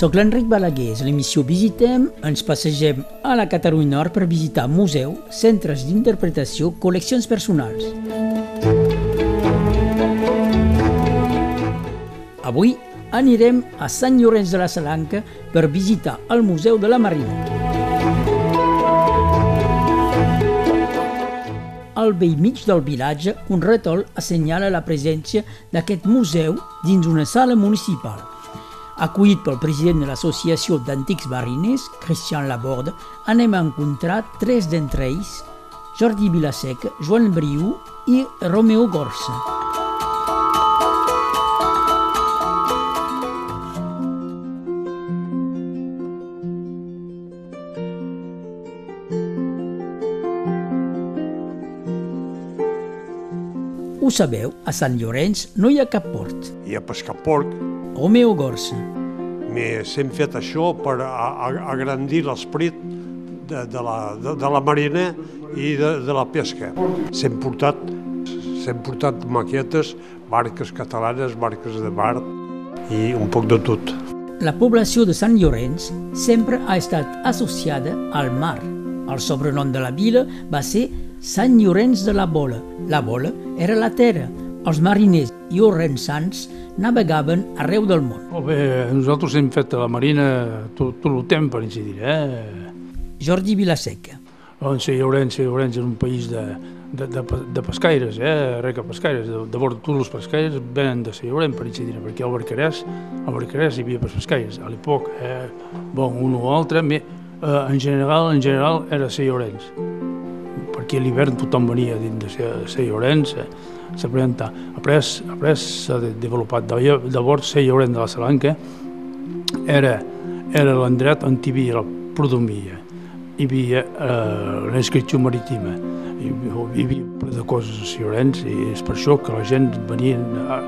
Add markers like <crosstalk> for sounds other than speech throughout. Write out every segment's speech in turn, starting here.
Soc l'Enric Balaguer, és l'emissió Visitem. Ens passegem a la Catalunya Nord per visitar museu, centres d'interpretació, col·leccions personals. Avui anirem a Sant Llorenç de la Salanca per visitar el Museu de la Marina. Al vell mig del vilatge, un retol assenyala la presència d'aquest museu dins una sala municipal. Acollit pel president de l'Associació d'Antics Mariners, Christian Laborde, anem a encontrar tres d'entre ells, Jordi Vilaseca, Joan Briu i Romeo Gorsa. Ho sabeu, a Sant Llorenç no hi ha cap port. i a pescar porc. Romeo Gorsa. Hem fet això per agrandir l'esperit de, de, la, de, de la marina i de, de la pesca. S'hem portat, portat maquetes, barques catalanes, barques de mar i un poc de tot. La població de Sant Llorenç sempre ha estat associada al mar. El sobrenom de la vila va ser Sant Llorenç de la Bola. La Bola era la terra. Els mariners i orensans navegaven arreu del món. Molt bé, nosaltres hem fet a la Marina tot, tot el temps, per incidir, eh? Jordi Vilaseca. Sant Llorenç, Sant Llorenç és un país de, de, de, de pescaires, eh? Reca pescaires. De, de bord, tots els pescaires venen de Sant Llorenç, per incidir, perquè al Barcarès, al Barcarès hi havia pescaires. A l'època, eh? Bon, un o altre, me, eh, en general, en general era Sant Llorenç perquè a l'hivern tothom venia dins de Sant Llorenç, s'aprenta. Après, après s'ha desenvolupat. Llavors, Sant Llorenç de la Salanca era, era l'endret on hi havia la prodomia, hi havia eh, l'inscripció marítima, hi, havia de coses a Llorenç i és per això que la gent venia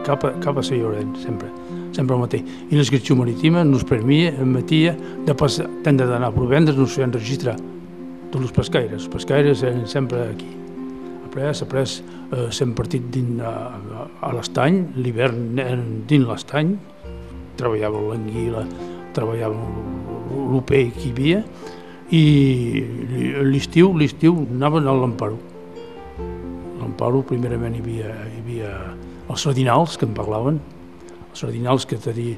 cap a, cap a Sant Llorenç, sempre sempre el mateix. I l'inscripció marítima ens permetia, emetia de passar, tant d'anar a Provendes, ens feien registrar tots els pescaires. Els pescaires eren sempre aquí. Après, après eh, s'hem partit dins, a, a, a l'estany, l'hivern eren dins l'estany, treballàvem l'anguila, treballàvem l'opé que hi havia, i l'estiu, l'estiu anaven al Lamparo. L'Amparo, primerament hi havia, hi havia els sardinals que en parlaven, els sardinals que te dir,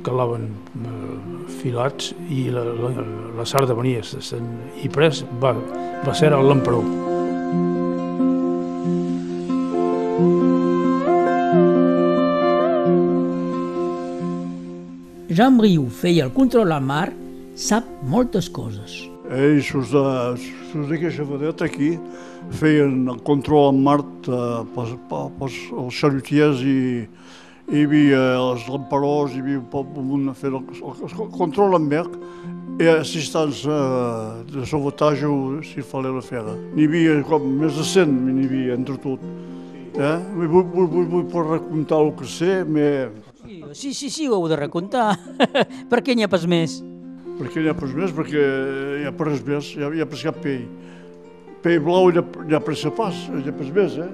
calaven eh, filats i la, la, la sarda venia i pres va, va ser el l'emperó. Jean Briou feia el control al mar, sap moltes coses. Ells, els de, els d'aquesta vedeta aquí, feien el control al mar eh, pels, pels, els xalutiers i, hi havia els lamparós, hi havia un fer el, el, el control en merc i assistència de sabotatge si fa la fera. N'hi havia com més de 100, n'hi havia entre tot. Eh? Vull, vull, vull, vull per racontar el que sé, me... Sí, sí, sí, ho heu de racontar. <laughs> per què n'hi ha pas més? Per què n'hi ha pas més? Perquè hi ha pas més, hi ha, hi ha pas cap pell. Pell blau hi ha, hi ha pas pas, hi ha pas més, eh?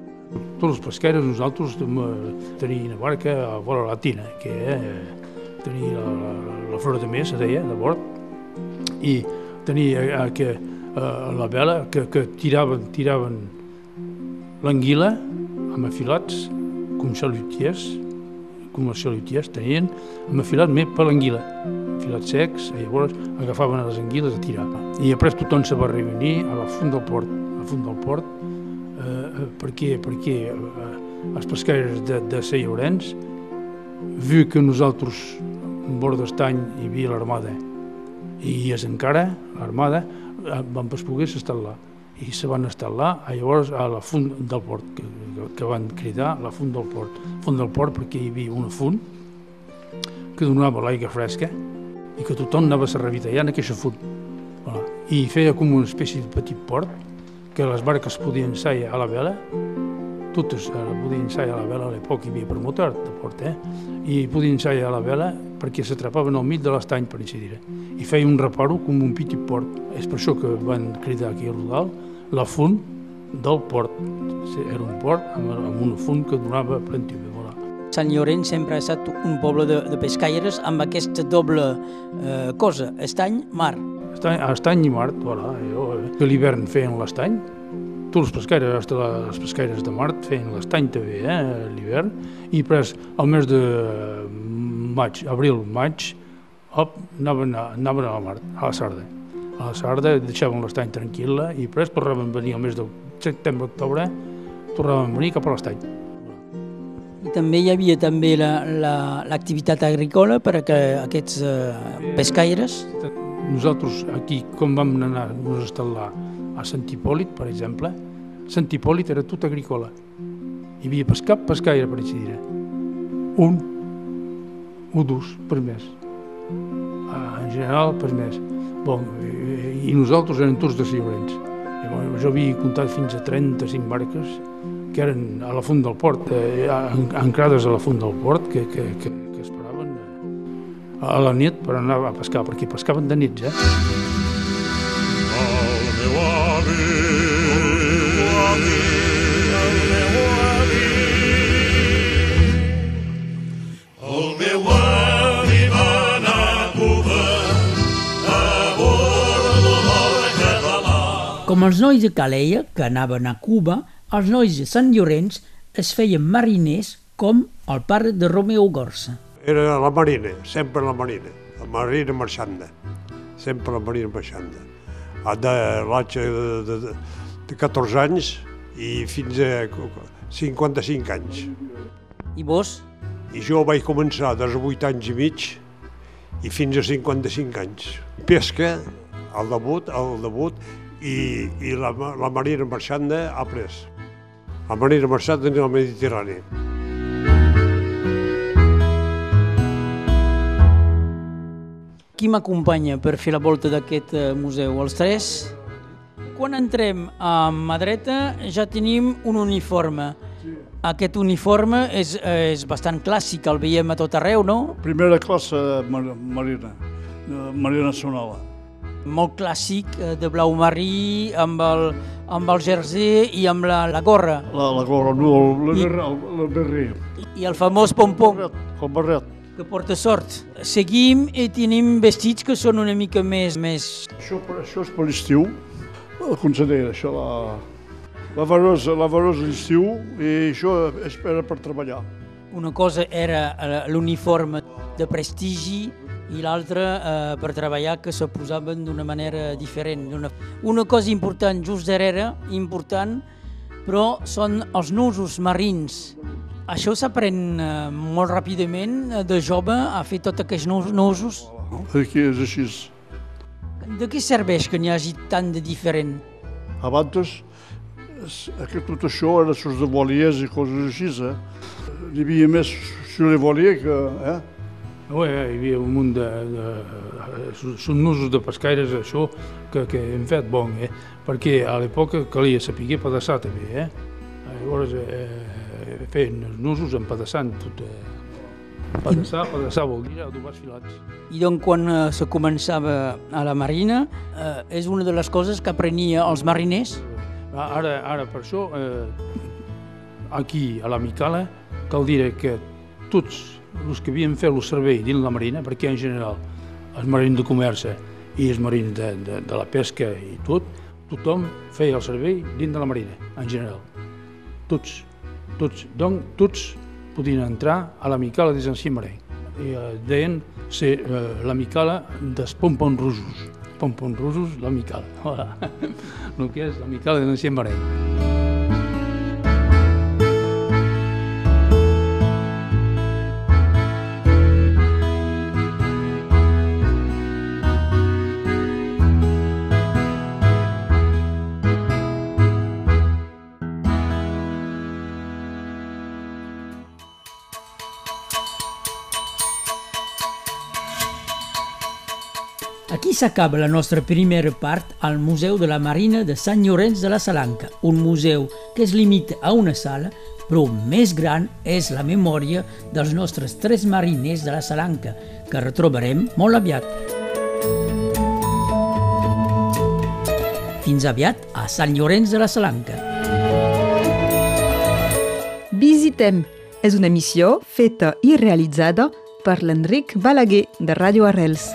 Tots els pesqueres nosaltres tenim una barca a vora latina, que eh, tenia la, la, la flora de més, se deia, de bord, i tenia eh, que, eh, la vela que, que tiraven, tiraven l'anguila amb afilats, com xalutiers, com els xalutiers tenien, amb afilat més per l'anguila, afilats secs, i llavors agafaven les anguiles a tirar. I després tothom se va reunir a la font del port, a la font del port, eh, perquè, perquè eh, els pescaires de, de Sant Llorenç, vu que nosaltres, en bord d'estany, hi havia l'armada, i és encara l'armada, eh, van poder s'instal·lar i se van instal·lar llavors a la font del port, que, que van cridar la font del port. Font del port perquè hi havia una font que donava l'aigua fresca i que tothom anava a revitallar en aquesta font. Voilà. I feia com una espècie de petit port que les barques podien ensaiar a la vela, totes eh, podien ensaiar a la vela, a l'època hi havia per motor de port, eh? i podien ensaiar a la vela perquè s'atrapaven al mig de l'estany, per incidir. I feia un reparo com un petit port. És per això que van cridar aquí a Rodal la font del port. Era un port amb, amb una font que donava plentiu. Voilà. Sant Llorenç sempre ha estat un poble de, de pescaires amb aquesta doble eh, cosa, estany, mar. Estany, estany i mar, voilà. Jo, eh, que l'hivern feien l'estany, tots els pescaires, hasta les pescaires de mar feien l'estany també, eh, l'hivern, i pres al mes de maig, abril, maig, hop, anaven a, anaven a la mar, a la Sarda. A la Sarda deixaven l'estany tranquil·la i pres tornaven a venir al mes de setembre-octubre, tornaven a venir cap a l'estany. I també hi havia també l'activitat la, la, agrícola per a que aquests eh, pescaires. Nosaltres aquí, com vam anar nos instal·lar a Sant Hipòlit, per exemple, Sant Hipòlit era tot agrícola. Hi havia pas cap pescaire per així dir Un o dos per mes. En general, per mes. Bon, i, nosaltres eren tots de Ciurents. Jo havia comptat fins a 35 barques que eren a la font del port, eh, ancrades a la font del port, que, que, que, que esperaven eh, a la nit per anar a pescar, perquè pescaven de nits, eh? El meu avi, el meu avi, Els nois de Calella, que anaven a Cuba, els nois de Sant Llorenç es feien mariners com el pare de Romeo Gorsa. Era la marina, sempre la marina, la marina marxanda, sempre la marina marxanda. De l'any de, de, de 14 anys i fins a 55 anys. I vos? I jo vaig començar dels 8 anys i mig i fins a 55 anys. Pesca, el debut, el debut i, i la, la marina marxanda ha pres a manera marxat en el Mediterrani. Qui m'acompanya per fer la volta d'aquest eh, museu? Els tres? Quan entrem a mà dreta ja tenim un uniforme. Aquest uniforme és, és bastant clàssic, el veiem a tot arreu, no? Primera classe marina, marina nacional molt clàssic, eh, de blau marí, amb el, amb el jersey i amb la, la gorra. La, la gorra, no, el, I, el, el berri. I el famós pompom. El, el barret. Que porta sort. Seguim i tenim vestits que són una mica més... més... Això, això és per l'estiu, el conseller, això la... La varosa, la varosa l'estiu i això espera per treballar. Una cosa era eh, l'uniforme de prestigi i l'altre eh, per treballar que se posaven d'una manera diferent. Una, una cosa important just darrere, important, però són els nusos marins. Això s'aprèn eh, molt ràpidament eh, de jove a fer tots aquests nusos. Aquí és així. De què serveix que n'hi hagi tant de diferent? Abans, que tot això era sos de voliers i coses així, eh? N'hi havia més sur les voliers que... Eh? Bé, hi havia un munt de... de són nusos de pescaires, això, que, que hem fet bon, eh? perquè a l'època calia saber pedaçar també, eh? Llavors eh, feien els nusos empedaçant tot, eh? Pedaçar, pedaçar vol dir adobars filats. I doncs quan eh, se començava a la marina, eh, és una de les coses que aprenia els mariners? Ara, ara per això, eh, aquí a la Micala, cal dir que tots els que havien fet el servei dins la marina, perquè en general els marins de comerç i els marins de, de, de la pesca i tot, tothom feia el servei dins de la marina, en general. Tots, tots. Donc, tots podien entrar a la Micala de Sant Cimareny. I eh, deien ser eh, la Micala dels pompons rusos. Pompons rusos, la Micala. Voilà. <laughs> el que és la Micala de Sant Cimareny. s'acaba la nostra primera part al Museu de la Marina de Sant Llorenç de la Salanca, un museu que es limita a una sala, però més gran és la memòria dels nostres tres mariners de la Salanca, que retrobarem molt aviat. Fins aviat a Sant Llorenç de la Salanca. Visitem és una emissió feta i realitzada per l'Enric Balaguer, de Ràdio Arrels.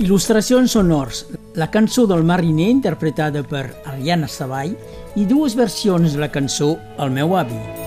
Il·lustracions sonors, la cançó del mariner interpretada per Ariana Savall i dues versions de la cançó El meu avi.